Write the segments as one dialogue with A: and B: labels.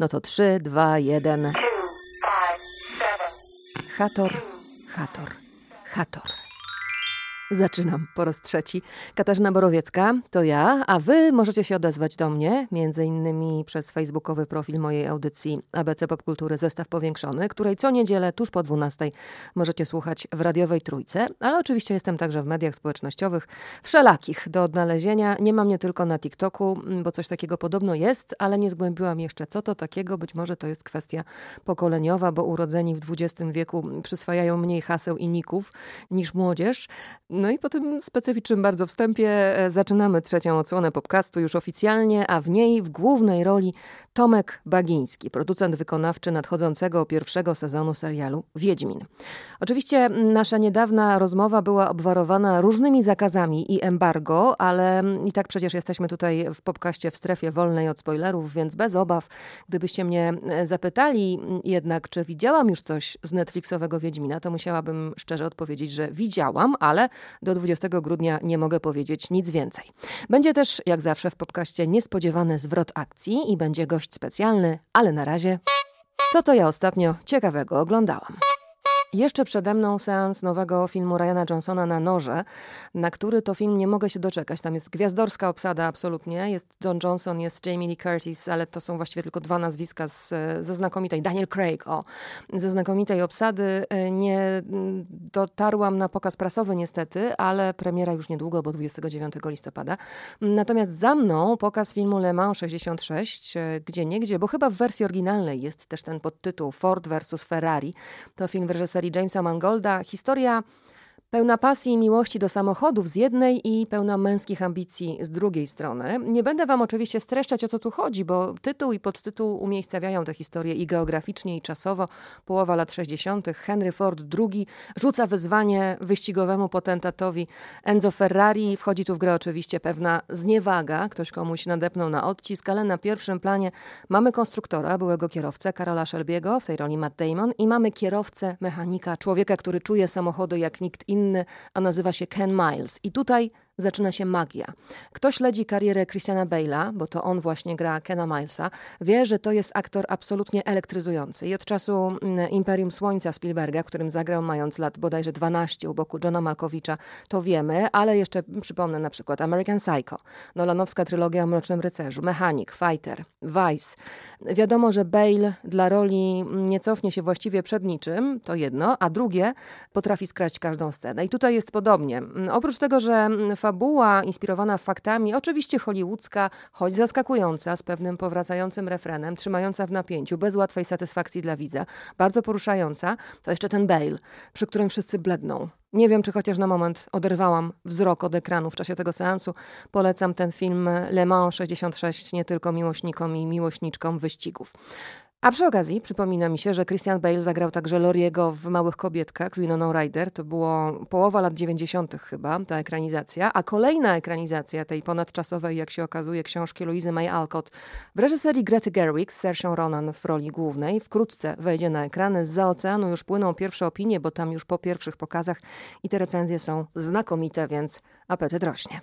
A: No to trzy, dwa, jeden. Hator, Hator, Hator. Zaczynam po raz trzeci. Katarzyna Borowiecka, to ja, a wy możecie się odezwać do mnie, między innymi przez facebookowy profil mojej audycji ABC Popkultury Zestaw Powiększony, której co niedzielę tuż po 12 możecie słuchać w radiowej trójce, ale oczywiście jestem także w mediach społecznościowych, wszelakich do odnalezienia. Nie mam mnie tylko na TikToku, bo coś takiego podobno jest, ale nie zgłębiłam jeszcze co to takiego. Być może to jest kwestia pokoleniowa, bo urodzeni w XX wieku przyswajają mniej haseł i ników niż młodzież. No i po tym specyficznym bardzo wstępie e, zaczynamy trzecią odsłonę podcastu już oficjalnie, a w niej w głównej roli Tomek Bagiński, producent wykonawczy nadchodzącego pierwszego sezonu serialu Wiedźmin. Oczywiście nasza niedawna rozmowa była obwarowana różnymi zakazami i embargo, ale i tak przecież jesteśmy tutaj w podcaście w strefie wolnej od spoilerów, więc bez obaw, gdybyście mnie e, zapytali jednak, czy widziałam już coś z Netflixowego Wiedźmina, to musiałabym szczerze odpowiedzieć, że widziałam, ale do 20 grudnia nie mogę powiedzieć nic więcej. Będzie też, jak zawsze w podcaście, niespodziewany zwrot akcji i będzie gość specjalny, ale na razie... Co to ja ostatnio ciekawego oglądałam? Jeszcze przede mną seans nowego filmu Ryana Johnsona na noże, na który to film nie mogę się doczekać. Tam jest gwiazdorska obsada absolutnie. Jest Don Johnson, jest Jamie Lee Curtis, ale to są właściwie tylko dwa nazwiska z, ze znakomitej, Daniel Craig, o, ze znakomitej obsady. Nie dotarłam na pokaz prasowy niestety, ale premiera już niedługo, bo 29 listopada. Natomiast za mną pokaz filmu Le Mans 66, gdzie niegdzie, bo chyba w wersji oryginalnej jest też ten podtytuł Ford versus Ferrari. To film w reżyserii serii Jamesa Mangolda. Historia Pełna pasji i miłości do samochodów z jednej i pełna męskich ambicji z drugiej strony. Nie będę Wam oczywiście streszczać o co tu chodzi, bo tytuł i podtytuł umiejscawiają tę historię i geograficznie, i czasowo. Połowa lat 60. Henry Ford II rzuca wyzwanie wyścigowemu potentatowi Enzo Ferrari. Wchodzi tu w grę oczywiście pewna zniewaga. Ktoś komuś nadepnął na odcisk, ale na pierwszym planie mamy konstruktora, byłego kierowcę Karola Shelby'ego, w tej roli Matt Damon, i mamy kierowcę, mechanika, człowieka, który czuje samochody jak nikt inny inny, a nazywa się Ken Miles. I tutaj zaczyna się magia. Kto śledzi karierę Christiana Bale'a, bo to on właśnie gra Kena Milesa, wie, że to jest aktor absolutnie elektryzujący. I od czasu mm, Imperium Słońca Spielberga, którym zagrał mając lat bodajże 12 u boku Johna Malkowicza, to wiemy, ale jeszcze przypomnę na przykład American Psycho, Nolanowska trylogia o Mrocznym Rycerzu, Mechanik, Fighter, Vice. Wiadomo, że Bale dla roli nie cofnie się właściwie przed niczym, to jedno, a drugie potrafi skrać każdą scenę. I tutaj jest podobnie. Oprócz tego, że fabuła inspirowana faktami, oczywiście hollywoodzka, choć zaskakująca, z pewnym powracającym refrenem, trzymająca w napięciu, bez łatwej satysfakcji dla widza, bardzo poruszająca, to jeszcze ten Bale, przy którym wszyscy bledną. Nie wiem, czy chociaż na moment oderwałam wzrok od ekranu w czasie tego seansu. Polecam ten film Le Mans 66 nie tylko miłośnikom i miłośniczkom wyścigów. A przy okazji przypomina mi się, że Christian Bale zagrał także Loriego w Małych Kobietkach z Winoną Ryder. To było połowa lat 90. chyba, ta ekranizacja. A kolejna ekranizacja tej ponadczasowej, jak się okazuje, książki Louise May Alcott w reżyserii Grety Gerwig z Saoirse Ronan w roli głównej. Wkrótce wejdzie na ekrany. Za oceanu już płyną pierwsze opinie, bo tam już po pierwszych pokazach i te recenzje są znakomite, więc apetyt rośnie.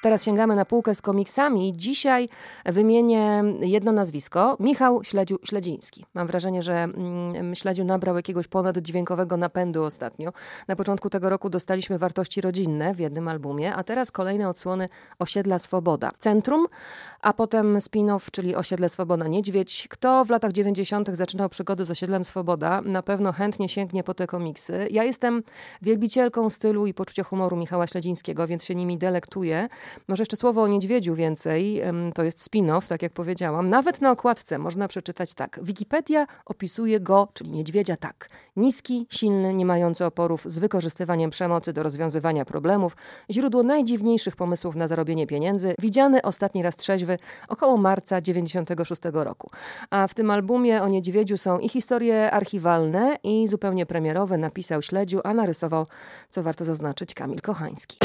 A: Teraz sięgamy na półkę z komiksami. Dzisiaj wymienię jedno nazwisko. Michał Śledziu, Śledziński. Mam wrażenie, że mm, Śledziu nabrał jakiegoś ponaddźwiękowego napędu ostatnio. Na początku tego roku dostaliśmy wartości rodzinne w jednym albumie, a teraz kolejne odsłony Osiedla Swoboda. Centrum, a potem spin-off, czyli Osiedle Swoboda Niedźwiedź. Kto w latach 90. zaczynał przygody z Osiedlem Swoboda, na pewno chętnie sięgnie po te komiksy. Ja jestem wielbicielką stylu i poczucia humoru Michała Śledzińskiego, więc się nimi delektuję. Może jeszcze słowo o niedźwiedziu więcej. To jest spin-off, tak jak powiedziałam. Nawet na okładce można przeczytać tak. Wikipedia opisuje go, czyli niedźwiedzia, tak. Niski, silny, nie mający oporów, z wykorzystywaniem przemocy do rozwiązywania problemów, źródło najdziwniejszych pomysłów na zarobienie pieniędzy, widziany ostatni raz trzeźwy około marca 96 roku. A w tym albumie o niedźwiedziu są i historie archiwalne, i zupełnie premierowe napisał Śledziu, a narysował, co warto zaznaczyć, Kamil Kochański.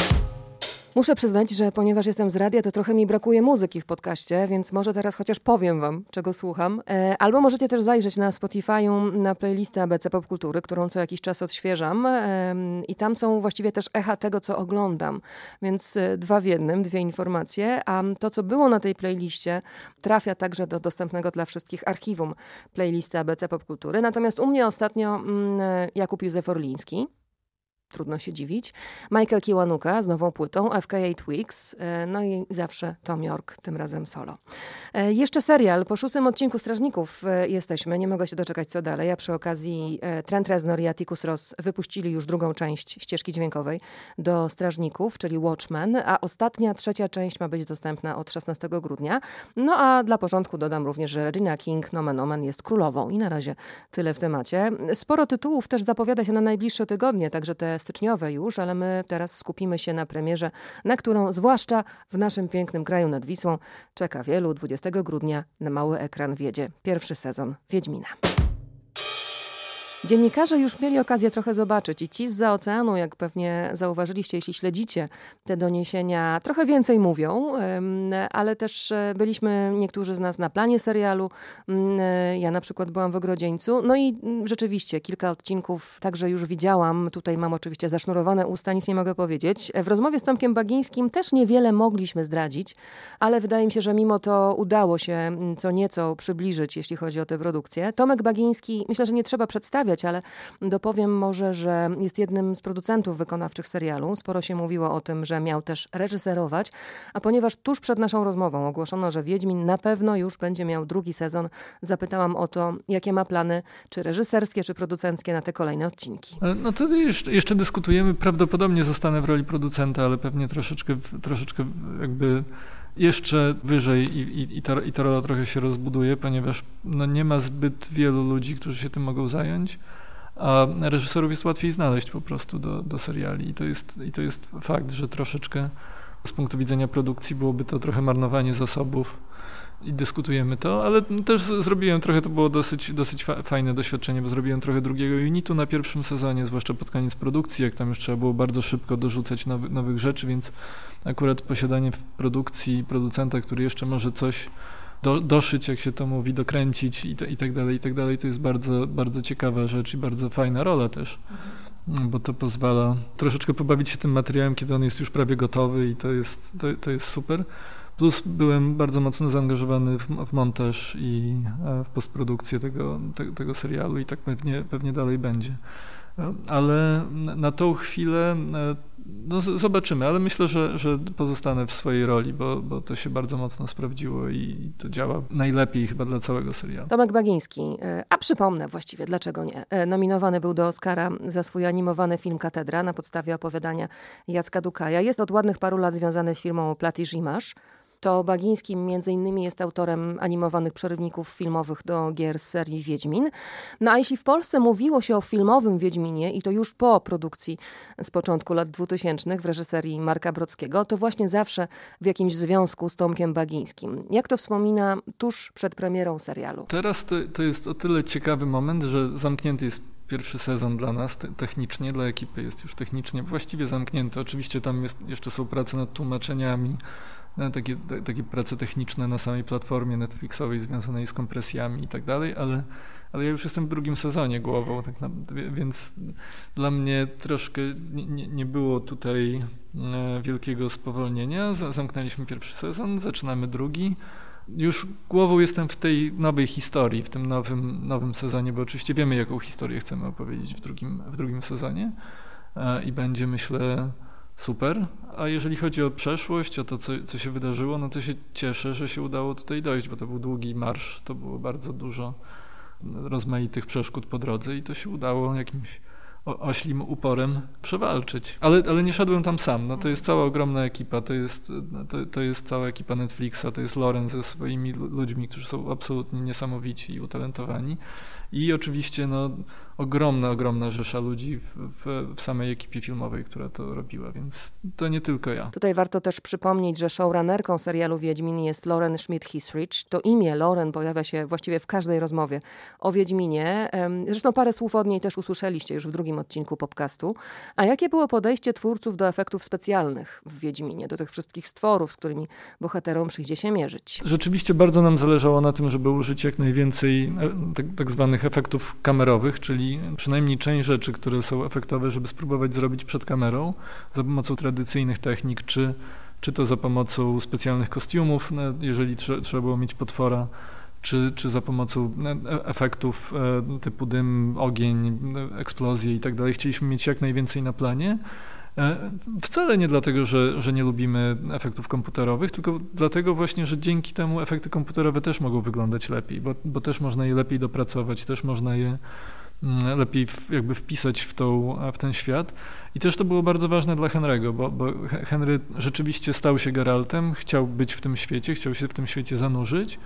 A: Muszę przyznać, że ponieważ jestem z radia, to trochę mi brakuje muzyki w podcaście, więc może teraz chociaż powiem wam, czego słucham. E, albo możecie też zajrzeć na Spotify'u na playlistę ABC Popkultury, którą co jakiś czas odświeżam i tam są właściwie też echa tego, co oglądam. Więc e, dwa w jednym, dwie informacje, a to, co było na tej playliście, trafia także do dostępnego dla wszystkich archiwum playlisty ABC Popkultury. Natomiast u mnie ostatnio mm, e, Jakub Józef Orliński, trudno się dziwić. Michael Kiwanuka z nową płytą, FKA Twigs, e, no i zawsze Tom York, tym razem solo. E, jeszcze serial. Po szóstym odcinku Strażników e, jesteśmy. Nie mogę się doczekać co dalej. A przy okazji Trent Reznor i Atticus Ross wypuścili już drugą część ścieżki dźwiękowej do Strażników, czyli Watchmen, a ostatnia, trzecia część ma być dostępna od 16 grudnia. No a dla porządku dodam również, że Regina King nomen omen jest królową i na razie tyle w temacie. Sporo tytułów też zapowiada się na najbliższe tygodnie, także te styczniowe już, ale my teraz skupimy się na premierze, na którą zwłaszcza w naszym pięknym kraju nad Wisłą czeka wielu. 20 grudnia na mały ekran wiedzie pierwszy sezon Wiedźmina. Dziennikarze już mieli okazję trochę zobaczyć i ci z za oceanu, jak pewnie zauważyliście, jeśli śledzicie te doniesienia, trochę więcej mówią, ale też e, byliśmy niektórzy z nas na planie serialu. E, ja na przykład byłam w Ogrodzieńcu. No i rzeczywiście kilka odcinków także już widziałam. Tutaj mam oczywiście zasznurowane usta, nic nie mogę powiedzieć. W rozmowie z Tomkiem Bagińskim też niewiele mogliśmy zdradzić, ale wydaje mi się, że mimo to udało się co nieco przybliżyć, jeśli chodzi o tę produkcję. Tomek Bagiński, myślę, że nie trzeba przedstawiać, ale dopowiem może, że jest jednym z producentów wykonawczych serialu. Sporo się mówiło o tym, że miał też reżyserować, a ponieważ tuż przed naszą rozmową ogłoszono, że Wiedźmin na pewno już będzie miał drugi sezon, zapytałam o to, jakie ma plany, czy reżyserskie, czy producenckie na te kolejne odcinki.
B: E, no to jeszcze, jeszcze dyskutujemy. Prawdopodobnie zostanę w roli producenta, ale pewnie troszeczkę, troszeczkę jakby jeszcze wyżej i, i, i, ta, i ta rola trochę się rozbuduje, ponieważ no nie ma zbyt wielu ludzi, którzy się tym mogą zająć, a reżyserów jest łatwiej znaleźć po prostu do, do seriali. I to, jest, I to jest fakt, że troszeczkę z punktu widzenia produkcji byłoby to trochę marnowanie zasobów i dyskutujemy to, ale też zrobiłem trochę, to było dosyć, dosyć fajne doświadczenie, bo zrobiłem trochę drugiego unitu na pierwszym sezonie, zwłaszcza pod koniec produkcji, jak tam już trzeba było bardzo szybko dorzucać nowy, nowych rzeczy, więc akurat posiadanie w produkcji producenta, który jeszcze może coś do, doszyć, jak się to mówi, dokręcić i, i tak dalej, i tak dalej, to jest bardzo, bardzo ciekawa rzecz i bardzo fajna rola też. Mhm. Bo to pozwala troszeczkę pobawić się tym materiałem, kiedy on jest już prawie gotowy i to jest, to, to jest super. Plus byłem bardzo mocno zaangażowany w, w montaż i e, w postprodukcję tego, te, tego serialu i tak pewnie, pewnie dalej będzie. E, ale na tą chwilę e, no zobaczymy, ale myślę, że, że pozostanę w swojej roli, bo, bo to się bardzo mocno sprawdziło i to działa najlepiej chyba dla całego serialu.
A: Tomek Bagiński, a przypomnę właściwie, dlaczego nie, nominowany był do Oscara za swój animowany film Katedra na podstawie opowiadania Jacka Dukaja. Jest od ładnych paru lat związany z firmą Platy Zimasz to Bagiński między innymi jest autorem animowanych przerywników filmowych do gier z serii Wiedźmin. No a jeśli w Polsce mówiło się o filmowym Wiedźminie i to już po produkcji z początku lat 2000 w reżyserii Marka Brockiego, to właśnie zawsze w jakimś związku z Tomkiem Bagińskim. Jak to wspomina tuż przed premierą serialu?
B: Teraz to, to jest o tyle ciekawy moment, że zamknięty jest pierwszy sezon dla nas technicznie, dla ekipy jest już technicznie właściwie zamknięty. Oczywiście tam jest, jeszcze są prace nad tłumaczeniami, no, takie, takie prace techniczne na samej platformie Netflixowej związanej z kompresjami i tak dalej, ale, ale ja już jestem w drugim sezonie głową, tak na, więc dla mnie troszkę nie, nie było tutaj e, wielkiego spowolnienia. Zamknęliśmy pierwszy sezon, zaczynamy drugi. Już głową jestem w tej nowej historii, w tym nowym, nowym sezonie, bo oczywiście wiemy, jaką historię chcemy opowiedzieć w drugim, w drugim sezonie e, i będzie, myślę, super. A jeżeli chodzi o przeszłość, o to, co, co się wydarzyło, no to się cieszę, że się udało tutaj dojść, bo to był długi marsz, to było bardzo dużo rozmaitych przeszkód po drodze i to się udało jakimś oślim uporem przewalczyć. Ale, ale nie szedłem tam sam. No, to jest cała ogromna ekipa, to jest, to, to jest cała ekipa Netflixa, to jest Loren ze swoimi ludźmi, którzy są absolutnie niesamowici i utalentowani. I oczywiście no, ogromna, ogromna rzesza ludzi w, w, w, samej ekipie filmowej, która to robiła, więc to nie tylko ja.
A: Tutaj warto też przypomnieć, że showrunnerką serialu Wiedźmin jest Lauren Schmidt-Hisrich. To imię Lauren pojawia się właściwie w każdej rozmowie o Wiedźminie. Zresztą parę słów od niej też usłyszeliście już w drugim odcinku podcastu. A jakie było podejście twórców do efektów specjalnych w Wiedźminie, do tych wszystkich stworów, z którymi bohaterom przyjdzie się mierzyć?
B: Rzeczywiście bardzo nam zależało na tym, żeby użyć jak najwięcej e, tak, tak zwanych efektów kamerowych, czyli przynajmniej część rzeczy, które są efektowe, żeby spróbować zrobić przed kamerą za pomocą tradycyjnych technik, czy, czy to za pomocą specjalnych kostiumów, no, jeżeli trzeba, trzeba było mieć potwora, czy, czy za pomocą e, efektów e, typu dym, ogień, eksplozje i tak dalej. Chcieliśmy mieć jak najwięcej na planie. E, wcale nie dlatego, że, że nie lubimy efektów komputerowych, tylko dlatego właśnie, że dzięki temu efekty komputerowe też mogą wyglądać lepiej, bo, bo też można je lepiej dopracować, też można je mm, lepiej jakby wpisać w, tą, w ten świat. I też to było bardzo ważne dla Henry'ego, bo, bo Henry rzeczywiście stał się Geraltem, chciał być w tym świecie, chciał się w tym świecie zanurzyć,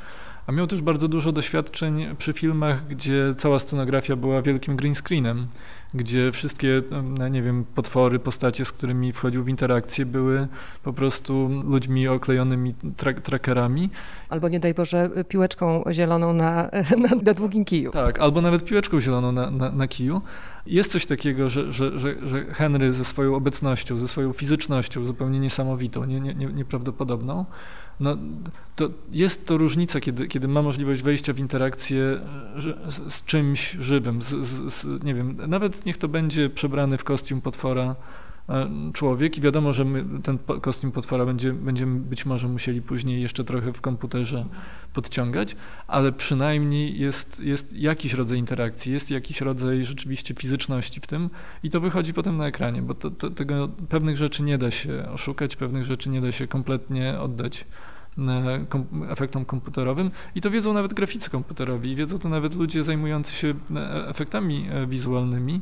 B: a miał też bardzo dużo doświadczeń przy filmach, gdzie cała scenografia była wielkim green screenem gdzie wszystkie, no, nie wiem, potwory, postacie, z którymi wchodził w interakcję, były po prostu ludźmi oklejonymi tra trackerami.
A: Albo nie daj Boże, piłeczką zieloną na, na, na długim kiju.
B: Tak, albo nawet piłeczką zieloną na, na, na kiju. Jest coś takiego, że, że, że, że Henry ze swoją obecnością, ze swoją fizycznością zupełnie niesamowitą, nie, nie, nieprawdopodobną, no, to jest to różnica, kiedy, kiedy ma możliwość wejścia w interakcję z, z czymś żywym, z, z, z, nie wiem, nawet niech to będzie przebrany w kostium potwora e, człowiek i wiadomo, że my, ten kostium potwora będzie, będziemy być może musieli później jeszcze trochę w komputerze podciągać, ale przynajmniej jest, jest jakiś rodzaj interakcji, jest jakiś rodzaj rzeczywiście fizyczności w tym i to wychodzi potem na ekranie, bo to, to, tego pewnych rzeczy nie da się oszukać, pewnych rzeczy nie da się kompletnie oddać efektom komputerowym i to wiedzą nawet graficy komputerowi, wiedzą to nawet ludzie zajmujący się e, efektami e, wizualnymi.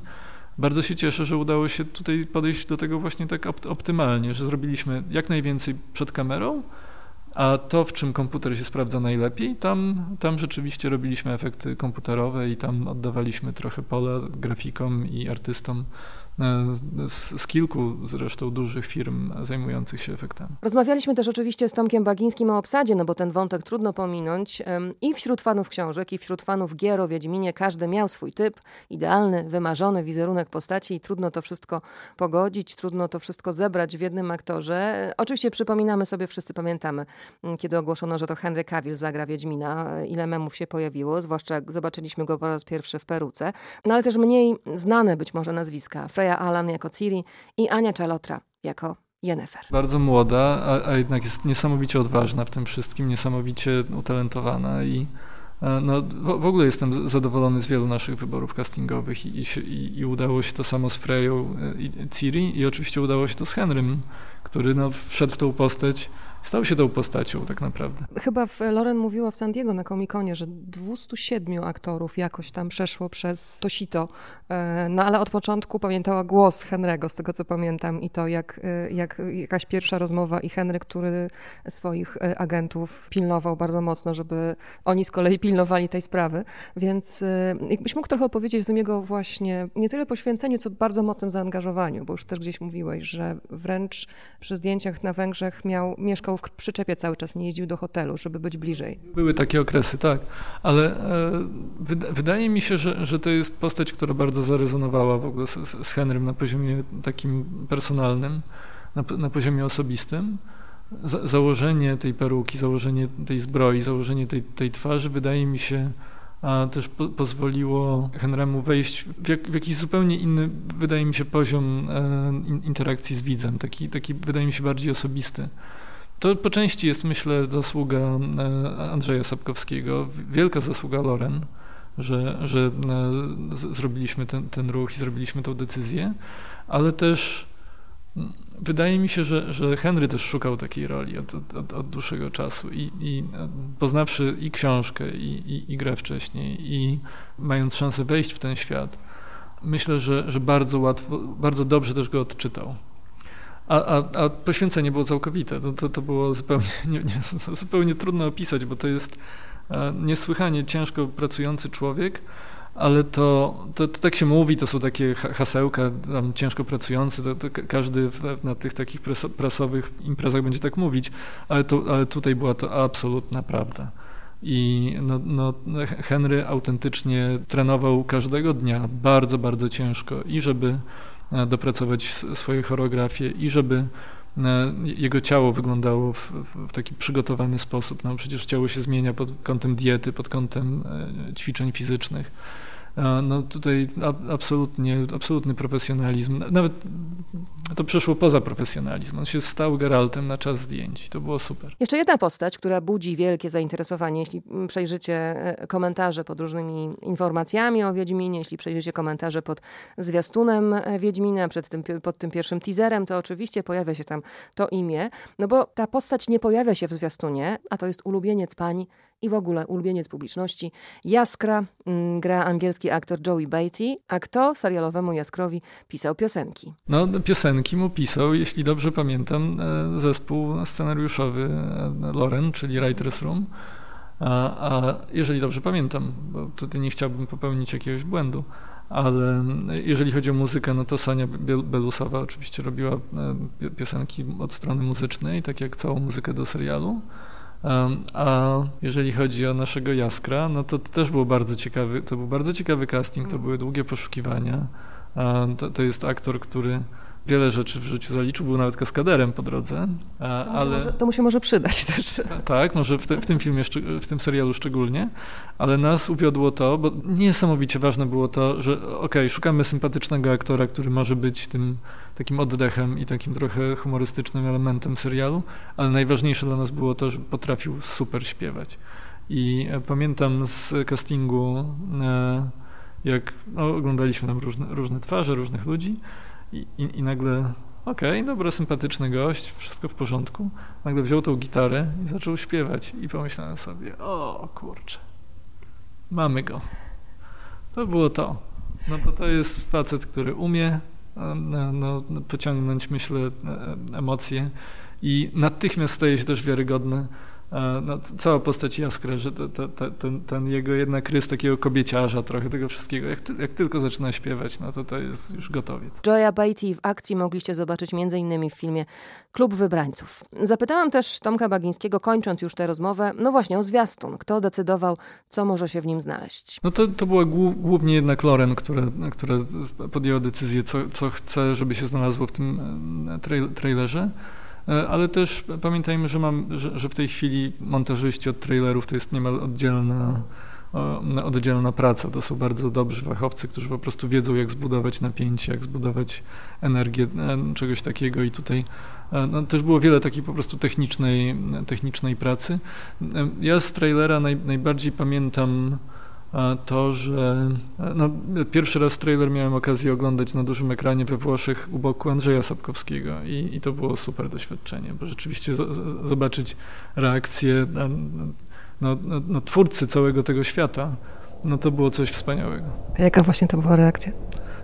B: Bardzo się cieszę, że udało się tutaj podejść do tego właśnie tak optymalnie, że zrobiliśmy jak najwięcej przed kamerą, a to, w czym komputer się sprawdza najlepiej, tam, tam rzeczywiście robiliśmy efekty komputerowe i tam oddawaliśmy trochę pola grafikom i artystom z, z, kilku zresztą dużych firm zajmujących się efektami.
A: Rozmawialiśmy też oczywiście z Tomkiem Bagińskim o obsadzie, no bo ten wątek trudno pominąć. I wśród fanów książek, i wśród fanów gier o Wiedźminie każdy miał swój typ, idealny, wymarzony wizerunek postaci i trudno to wszystko pogodzić, trudno to wszystko zebrać w jednym aktorze. Oczywiście przypominamy sobie, wszyscy pamiętamy, kiedy ogłoszono, że to Henry Cavill zagra Wiedźmina, ile memów się pojawiło, zwłaszcza jak zobaczyliśmy go po raz pierwszy w peruce. No ale też mniej znane być może nazwiska. Freya Allan jako Ciri i Ania Czalotra jako Jennifer.
B: Bardzo młoda, a, a, jednak jest niesamowicie odważna w tym wszystkim, niesamowicie utalentowana i e, no, w, w ogóle jestem zadowolony z wielu naszych wyborów castingowych i, i, i udało się to samo z Freją e, i Ciri i oczywiście udało się to z Henrym, który no, wszedł w tą postać stał się tą postacią tak naprawdę.
A: Chyba Loren mówiła w San Diego na Komikonie, że 207 aktorów jakoś tam przeszło przez to sito, e, no ale od początku pamiętała głos Henry'ego, z tego co pamiętam i to jak, e, jak jakaś pierwsza rozmowa i Henry, który swoich e, agentów pilnował bardzo mocno, żeby oni z kolei pilnowali tej sprawy, więc jakbyś mógł trochę opowiedzieć o tym jego właśnie nie tyle poświęceniu, co bardzo mocnym zaangażowaniu, bo już też gdzieś mówiłeś, że wręcz przy zdjęciach na Węgrzech miał, mieszkał w przyczepie cały czas, nie jeździł do hotelu, żeby być bliżej.
B: Były takie okresy, tak, ale e, wydaje mi się, że, że to jest postać, która bardzo zarezonowała w ogóle z, z Henrym na poziomie takim personalnym, na, na poziomie osobistym. Za, założenie tej peruki, założenie tej zbroi, założenie tej, tej twarzy wydaje mi się a też po, pozwoliło Henrymu wejść w, jak, w, jakiś zupełnie inny, wydaje mi się, poziom e, interakcji z widzem, taki, taki wydaje mi się bardziej osobisty. To po części jest, myślę, zasługa e, Andrzeja Sapkowskiego, wielka zasługa Loren, że, że e, zrobiliśmy ten, ten ruch i zrobiliśmy tą decyzję, ale też wydaje mi się, że, że Henry też szukał takiej roli od, od, od dłuższego czasu i, i, poznawszy i książkę, i, i, i grę wcześniej, i mając szansę wejść w ten świat, myślę, że, że bardzo łatwo, bardzo dobrze też go odczytał. A, a, a poświęcenie było całkowite. To, to, to było zupełnie, nie, nie, zupełnie trudno opisać, bo to jest e, niesłychanie ciężko pracujący człowiek, ale to, to, to, tak się mówi, to są takie hasełka, ciężko pracujący, to, to każdy na tych takich prasowych imprezach będzie tak mówić, ale, to, ale tutaj była to absolutna prawda. I no, no, Henry autentycznie trenował każdego dnia bardzo, bardzo ciężko i żeby dopracować swoje choreografie i żeby e, jego ciało wyglądało w, w, taki przygotowany sposób. No przecież ciało się zmienia pod kątem diety, pod kątem e, ćwiczeń fizycznych. No tutaj absolutnie, absolutny profesjonalizm. Nawet to przeszło poza profesjonalizm. On się stał Geraltem na czas zdjęć. To było super.
A: Jeszcze jedna postać, która budzi wielkie zainteresowanie. Jeśli przejrzycie e, komentarze pod różnymi informacjami o Wiedźminie, jeśli przejrzycie komentarze pod zwiastunem e, Wiedźmina, przed tym, pod tym pierwszym teaserem, to oczywiście pojawia się tam to imię. No bo ta postać nie pojawia się w zwiastunie, a to jest ulubieniec pań i w ogóle ulubieniec publiczności. Jaskra mm, gra angielski aktor Joey Beatty, a kto serialowemu Jaskrowi pisał piosenki?
B: No, piosenki mu pisał, jeśli dobrze pamiętam, e, zespół scenariuszowy e, Loren, czyli Writers Room. A, a jeżeli dobrze pamiętam, bo tutaj nie chciałbym popełnić jakiegoś błędu, ale jeżeli chodzi o muzykę, no to Sonia Belusowa oczywiście robiła e, piosenki od strony muzycznej, tak jak całą muzykę do serialu. A jeżeli chodzi o naszego Jaskra, no to, to też było bardzo ciekawy, to był bardzo ciekawy casting, to były długie poszukiwania. To, to jest aktor, który wiele rzeczy w życiu zaliczył, był nawet kaskaderem po drodze, ale...
A: Może, to mu się może przydać też.
B: Tak, może w, te, w, tym filmie, w tym serialu szczególnie, ale nas uwiodło to, bo niesamowicie ważne było to, że okej, okay, szukamy sympatycznego aktora, który może być tym takim oddechem i takim trochę humorystycznym elementem serialu, ale najważniejsze dla nas było to, że potrafił super śpiewać. I e, pamiętam z castingu, e, jak no, oglądaliśmy tam różne, różne twarze, różnych ludzi, i, i, nagle, okej, okay, dobra, sympatyczny gość, wszystko w porządku. Nagle wziął tą gitarę i zaczął śpiewać i pomyślałem sobie, o kurczę, mamy go. To było to. No bo to jest facet, który umie no, no, pociągnąć, myślę, e, emocje i natychmiast staje się też wiarygodny no, cała postać Jaskra, że to, ten, ten, jego jednak rys takiego kobieciarza trochę tego wszystkiego, jak, ty, jak, tylko zaczyna śpiewać, no to to jest już gotowiec.
A: Joya Beatty w akcji mogliście zobaczyć m.in. w filmie Klub Wybrańców. Zapytałam też Tomka Bagińskiego, kończąc już tę rozmowę, no właśnie o zwiastun. Kto decydował, co może się w nim znaleźć?
B: No to, to była głównie jednak Loren, która, która podjęła decyzję, co, co chce, żeby się znalazło w tym e, trailerze. E, ale też pamiętajmy, że, mam, że, że w tej chwili montażyści od trailerów to jest niemal oddzielna, oddzielna praca. To są bardzo dobrzy fachowcy, którzy po prostu wiedzą, jak zbudować napięcie, jak zbudować energię e, czegoś takiego i tutaj e, no, też było wiele takiej po prostu technicznej, technicznej pracy. Ja z trailera naj, najbardziej pamiętam to, że no, pierwszy raz trailer miałem okazję oglądać na dużym ekranie we Włoszech u boku Andrzeja Sapkowskiego i, i to było super doświadczenie, bo rzeczywiście z, z, zobaczyć reakcję no, no, no, twórcy całego tego świata, no to było coś wspaniałego.
A: A jaka właśnie to była reakcja?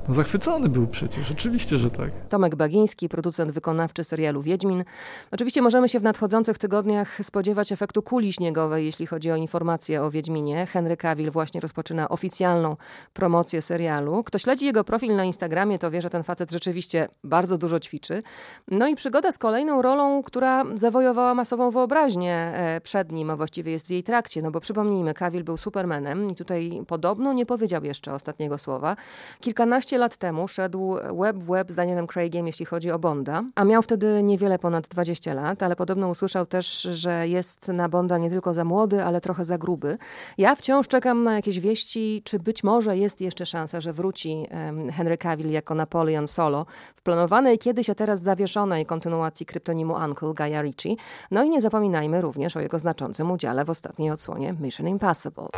B: No zachwycony był przecież, oczywiście, że tak.
A: Tomek Bagiński, producent wykonawczy serialu Wiedźmin. Oczywiście możemy się w nadchodzących tygodniach spodziewać efektu kuli śniegowej, jeśli chodzi o informacje o Wiedźminie. Henry Cavill właśnie rozpoczyna oficjalną promocję serialu. Kto śledzi jego profil na Instagramie, to wie, że ten facet rzeczywiście bardzo dużo ćwiczy. No i przygoda z kolejną rolą, która zawojowała masową wyobraźnię e, przed nim, a właściwie jest w jej trakcie. No bo przypomnijmy, Cavill był Supermanem i tutaj podobno nie powiedział jeszcze ostatniego słowa. Kilkanaście 15 lat temu szedł web w web z Danielem Craigiem, jeśli chodzi o Bonda, a miał wtedy niewiele ponad 20 lat, ale podobno usłyszał też, że jest na Bonda nie tylko za młody, ale trochę za gruby. Ja wciąż czekam na jakieś wieści, czy być może jest jeszcze szansa, że wróci Henry Cavill jako Napoleon Solo w planowanej kiedyś, a teraz zawieszonej kontynuacji kryptonimu Uncle Gaia Ritchie. No i nie zapominajmy również o jego znaczącym udziale w ostatniej odsłonie Mission Impossible.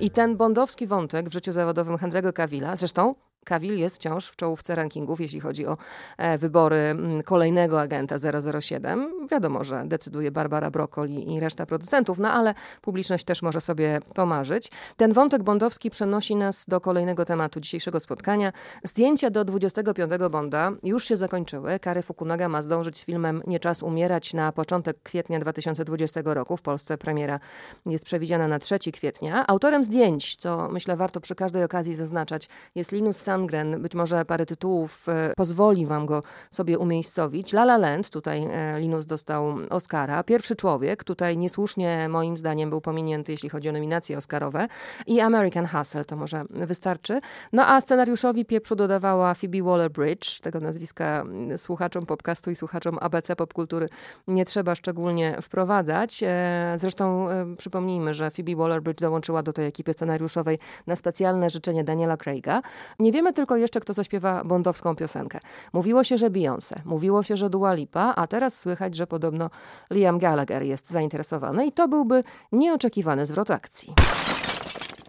A: I ten bondowski wątek w życiu zawodowym Henry'ego Cavilla, zresztą Cavill jest wciąż w czołówce rankingów, jeśli chodzi o e, wybory kolejnego agenta 007. Wiadomo, że decyduje Barbara Broccoli i reszta producentów, no ale publiczność też może sobie pomarzyć. Ten wątek bondowski przenosi nas do kolejnego tematu dzisiejszego spotkania. Zdjęcia do 25 Bonda już się zakończyły. Kary Fukunaga ma zdążyć z filmem Nie czas umierać na początek kwietnia 2020 roku. W Polsce premiera jest przewidziana na 3 kwietnia. Autorem zdjęć, co myślę warto przy każdej okazji zaznaczać, jest Linus Sandgren. Być może parę tytułów e, pozwoli wam go sobie umiejscowić. La La Land, tutaj e, Linus dostał Oscara. Pierwszy Człowiek, tutaj niesłusznie moim zdaniem był pominięty, jeśli chodzi o nominacje Oscarowe. I American Hustle, to może wystarczy. No a scenariuszowi pieprzu dodawała Phoebe Waller-Bridge. Tego nazwiska słuchaczom podcastu i słuchaczom ABC Popkultury nie trzeba szczególnie wprowadzać. E, zresztą przypomnijmy, że Phoebe Waller-Bridge dołączyła do tej ekipy scenariuszowej na specjalne życzenie Daniela Craiga. Nie wiemy tylko jeszcze, kto zaśpiewa bondowską piosenkę. Mówiło się, że Beyoncé, mówiło się, że Dua Lipa, a teraz słychać, że podobno Liam Gallagher jest zainteresowany i to byłby nieoczekiwany zwrot akcji.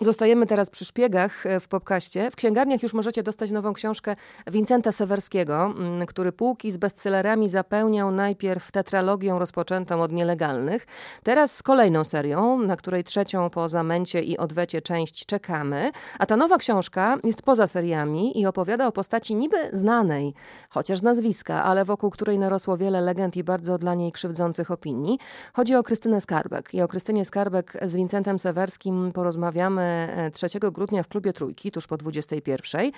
A: Zostajemy teraz przy szpiegach e, w podcaście. W księgarniach już możecie dostać nową książkę Wincenta Sewerskiego, mm, który półki z bestsellerami zapełniał najpierw tetralogią rozpoczętą od nielegalnych, teraz z kolejną serią, na której trzecią po zamęcie i odwecie część czekamy. A ta nowa książka jest poza seriami i opowiada o postaci niby znanej, chociaż nazwiska, ale wokół której narosło wiele legend i bardzo dla niej krzywdzących opinii. Chodzi o Krystynę Skarbek. I o Krystynie Skarbek z Wincentem Sewerskim porozmawiamy 3 grudnia w klubie Trójki, tuż po 21.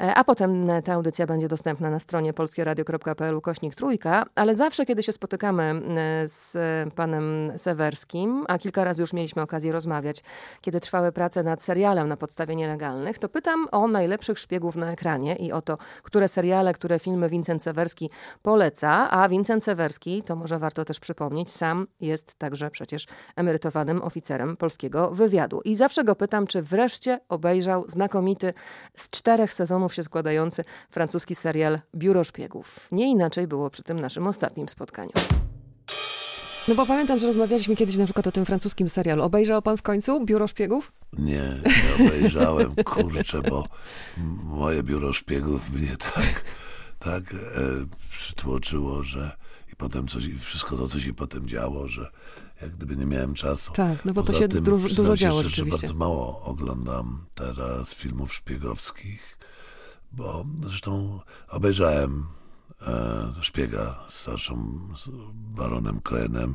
A: E, a potem ta audycja będzie dostępna na stronie polskieradio.pl kośnik Trójka, ale zawsze, kiedy się spotykamy e, z panem Sewerskim, a kilka razy już mieliśmy okazję rozmawiać, kiedy trwały prace nad serialem na podstawie nielegalnych, to pytam o najlepszych szpiegów na ekranie i o to, które seriale, które filmy Vincent Sewerski poleca, a Vincent Sewerski, to może warto też przypomnieć, sam jest także przecież emerytowanym oficerem polskiego wywiadu. I zawsze go pytam, czy wreszcie obejrzał znakomity, z czterech sezonów się składający francuski serial Biuro Szpiegów. Nie inaczej było przy tym naszym ostatnim spotkaniu. No bo pamiętam, że rozmawialiśmy kiedyś na przykład o tym francuskim serialu. Obejrzał pan w końcu Biuro Szpiegów?
C: Nie, nie obejrzałem, kurczę, bo moje Biuro Szpiegów mnie tak, tak e, przytłoczyło, że i potem coś, wszystko to, co się potem działo, że jak gdyby nie miałem czasu.
A: Tak, no bo Poza to się tym, dużo, dużo działo
C: szczerze, rzeczywiście. bardzo mało oglądam teraz filmów szpiegowskich, bo zresztą obejrzałem e, szpiega z starszą z baronem Cohenem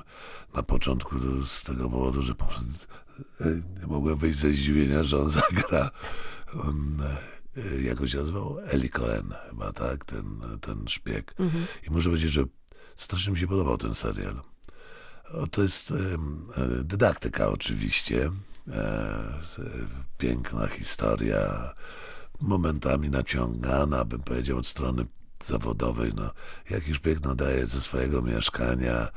C: na początku z tego powodu, że po prostu e, nie mogłem wyjść ze zdziwienia, że on zagra on, e, jak się nazywał? Eli Cohen chyba, tak? Ten, ten szpieg. Mhm. I muszę powiedzieć, że strasznie mi się podobał ten serial. To jest dydaktyka oczywiście. E, piękna historia, momentami naciągana, bym powiedział, od strony zawodowej. No, jakiś piękno daje ze swojego mieszkania,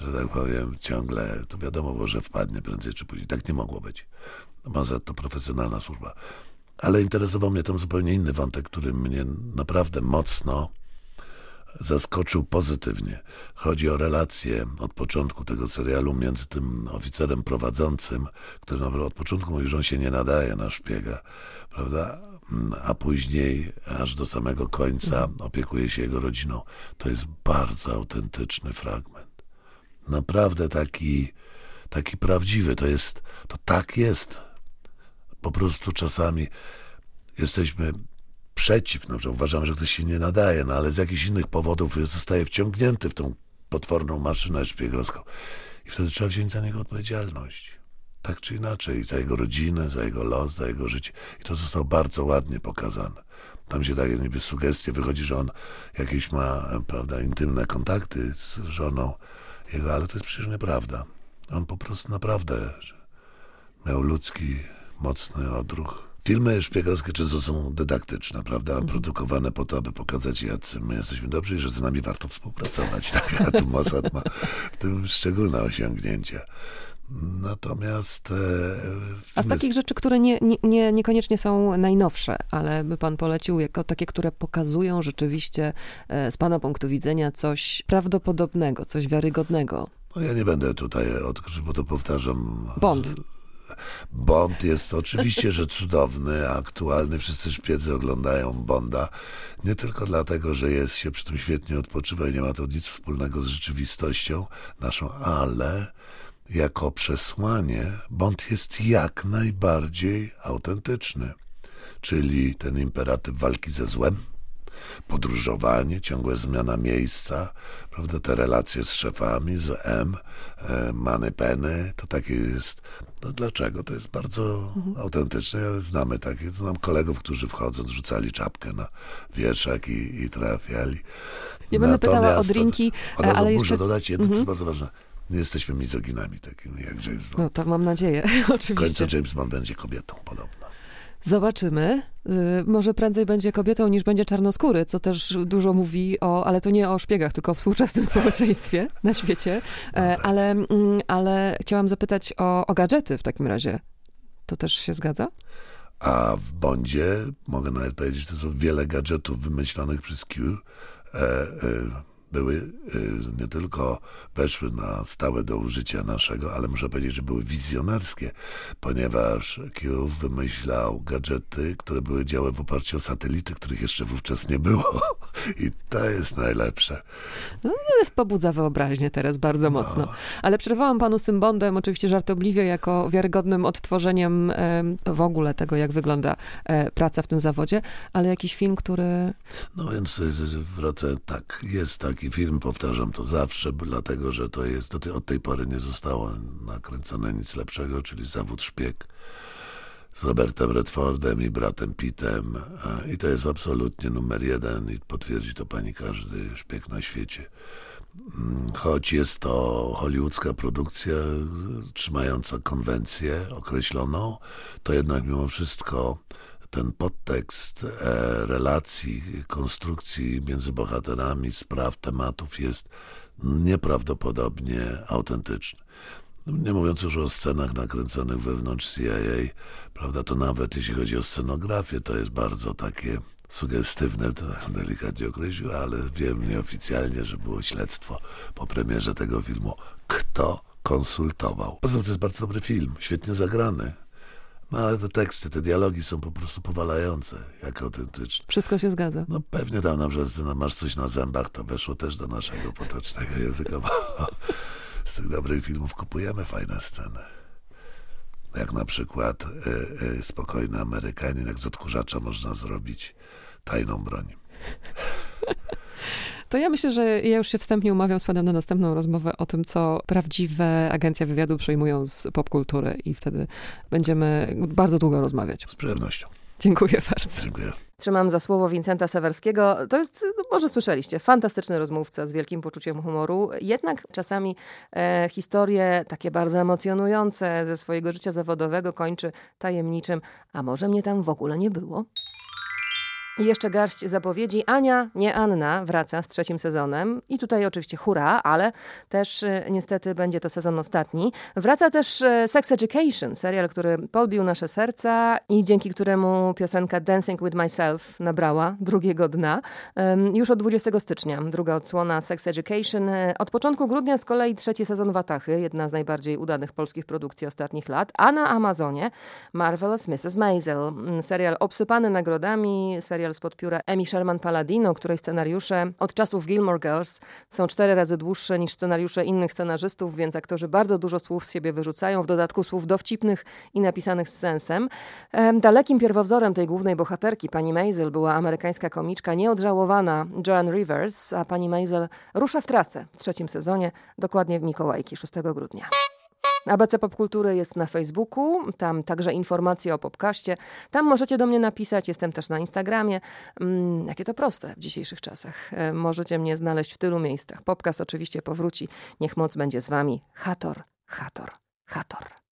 C: że tak powiem, ciągle, to wiadomo było, że wpadnie prędzej czy później. Tak nie mogło być. Ma za to profesjonalna służba. Ale interesował mnie tam zupełnie inny wątek, który mnie naprawdę mocno zaskoczył pozytywnie. Chodzi o relację od początku tego serialu między tym oficerem prowadzącym, który od początku mówi, że on się nie nadaje na szpiega, prawda? A później, aż do samego końca, opiekuje się jego rodziną. To jest bardzo autentyczny fragment. Naprawdę taki, taki prawdziwy. To jest, to tak jest. Po prostu czasami jesteśmy przeciw, no, że uważamy, że ktoś się nie nadaje, no ale z jakichś innych powodów zostaje wciągnięty w tą potworną maszynę szpiegowską. I wtedy trzeba wziąć za niego odpowiedzialność. Tak czy inaczej, za jego rodzinę, za jego los, za jego życie. I to zostało bardzo ładnie pokazane. Tam się daje niby sugestie, wychodzi, że on jakieś ma, prawda, intymne kontakty z żoną jego, ale to jest przecież nieprawda. On po prostu naprawdę miał ludzki, mocny odruch Filmy szpiegowskie często są dydaktyczne, prawda? Mhm. Produkowane po to, aby pokazać, jacy my jesteśmy dobrzy i że z nami warto współpracować. Tak? A tu Mossad ma w tym szczególne osiągnięcia. Natomiast. E,
A: A z takich rzeczy, które nie, nie, niekoniecznie są najnowsze, ale by pan polecił jako takie, które pokazują rzeczywiście e, z pana punktu widzenia coś prawdopodobnego, coś wiarygodnego.
C: No ja nie będę tutaj odkrył, bo to powtarzam.
A: Bond.
C: Bond jest oczywiście, że cudowny, aktualny. Wszyscy szpiedzy oglądają Bonda. Nie tylko dlatego, że jest się przy tym świetnie odpoczywa i nie ma to nic wspólnego z rzeczywistością naszą, ale jako przesłanie Bond jest jak najbardziej autentyczny. Czyli ten imperatyw walki ze złem, podróżowanie, ciągła zmiana miejsca, prawda, te relacje z szefami, z M, e, Many Penny, to takie jest. No dlaczego? To jest bardzo mhm. autentyczne. Ja znamy takie, znam kolegów, którzy wchodząc rzucali czapkę na wieszak i, i trafiali.
A: Ja będę pytała o drinki,
C: to, ale muszę jeszcze... dodać jedno, mhm. to jest bardzo ważne. Nie jesteśmy mizoginami takimi jak James Bond.
A: No to mam nadzieję, oczywiście. W
C: końcu James Bond będzie kobietą podobno.
A: Zobaczymy. Y, może prędzej będzie kobietą niż będzie czarnoskóry, co też dużo mówi o, ale to nie o szpiegach, tylko o współczesnym społeczeństwie na świecie. No e, tak. ale, mm, ale chciałam zapytać o, o gadżety w takim razie. To też się zgadza?
C: A w Bondzie, mogę nawet powiedzieć, że to jest wiele gadżetów wymyślonych przez Q. E, e, były y, nie tylko weszły na stałe do użycia naszego, ale muszę powiedzieć, że były wizjonerskie, ponieważ Q wymyślał gadżety, które były działy w oparciu o satelity, których jeszcze wówczas nie było. I to jest najlepsze.
A: No, jest pobudza wyobraźnię teraz bardzo no. mocno. Ale przerwałam panu z tym Bondem oczywiście żartobliwie jako wiarygodnym odtworzeniem w ogóle tego, jak wygląda e, praca w tym zawodzie, ale jakiś film, który...
C: No więc y, y, wracę, tak, jest tak taki film, powtarzam to zawsze, dlatego że to jest, do od tej pory nie zostało nakręcone nic lepszego, czyli zawód szpieg z Robertem Redfordem i bratem Pittem i to jest absolutnie numer jeden i potwierdzi to pani każdy szpieg na świecie. Mm, choć jest to hollywoodzka produkcja trzymająca konwencję określoną, to jednak mimo wszystko ten podtekst e, relacji, konstrukcji między bohaterami, spraw, tematów jest nieprawdopodobnie autentyczny. Nie mówiąc już o scenach nakręconych wewnątrz CIA, prawda, to nawet jeśli chodzi o scenografię, to jest bardzo takie sugestywne, to delikatnie określił, ale wiem nieoficjalnie, że było śledztwo po premierze tego filmu. Kto konsultował? Poza tym to jest bardzo dobry film, świetnie zagrany. No ale te teksty, te dialogi są po prostu powalające, jak autentyczne.
A: Wszystko się zgadza.
C: No pewnie tam na przykład masz coś na zębach, to weszło też do naszego potocznego języka, bo z tych dobrych filmów kupujemy fajne sceny. Jak na przykład y, y, Spokojny Amerykanin, jak z odkurzacza można zrobić tajną broń.
A: To ja myślę, że ja już się wstępnie umawiam z panem na następną rozmowę o tym, co prawdziwe agencje wywiadu przyjmują z popkultury i wtedy będziemy bardzo długo rozmawiać.
C: Z przyjemnością.
A: Dziękuję bardzo.
C: Dziękuję.
A: Trzymam za słowo Wincenta Sewerskiego. To jest, no może słyszeliście, fantastyczny rozmówca z wielkim poczuciem humoru. Jednak czasami e, historie takie bardzo emocjonujące ze swojego życia zawodowego kończy tajemniczym, a może mnie tam w ogóle nie było? I jeszcze garść zapowiedzi. Ania, nie Anna, wraca z trzecim sezonem. I tutaj oczywiście hura, ale też e, niestety będzie to sezon ostatni. Wraca też e, Sex Education, serial, który podbił nasze serca i dzięki któremu piosenka Dancing with Myself nabrała drugiego dna. Już od 20 stycznia druga odsłona Sex Education. E, od początku grudnia z kolei trzeci sezon Watachy, jedna z najbardziej udanych polskich produkcji ostatnich lat. A na Amazonie Marvelous Mrs. Maisel, serial obsypany nagrodami, serial serial spod pióra Emi Sherman-Palladino, której scenariusze od czasów Gilmore Girls są cztery razy dłuższe niż scenariusze innych scenarzystów, więc aktorzy bardzo dużo słów z siebie wyrzucają, w dodatku słów dowcipnych i napisanych z sensem. Dalekim pierwowzorem tej głównej bohaterki, pani Maisel, była amerykańska komiczka nieodżałowana Joan Rivers, a pani Maisel rusza w trasę w trzecim sezonie, dokładnie w Mikołajki 6 grudnia. ABC Popkultury jest na Facebooku, tam także informacje o popkaście. Tam możecie do mnie napisać, jestem też na Instagramie. Mm, jakie to proste w dzisiejszych czasach. E, możecie mnie znaleźć w tylu miejscach. Popkas oczywiście powróci. Niech moc będzie z wami. Hator, Hator, Hator.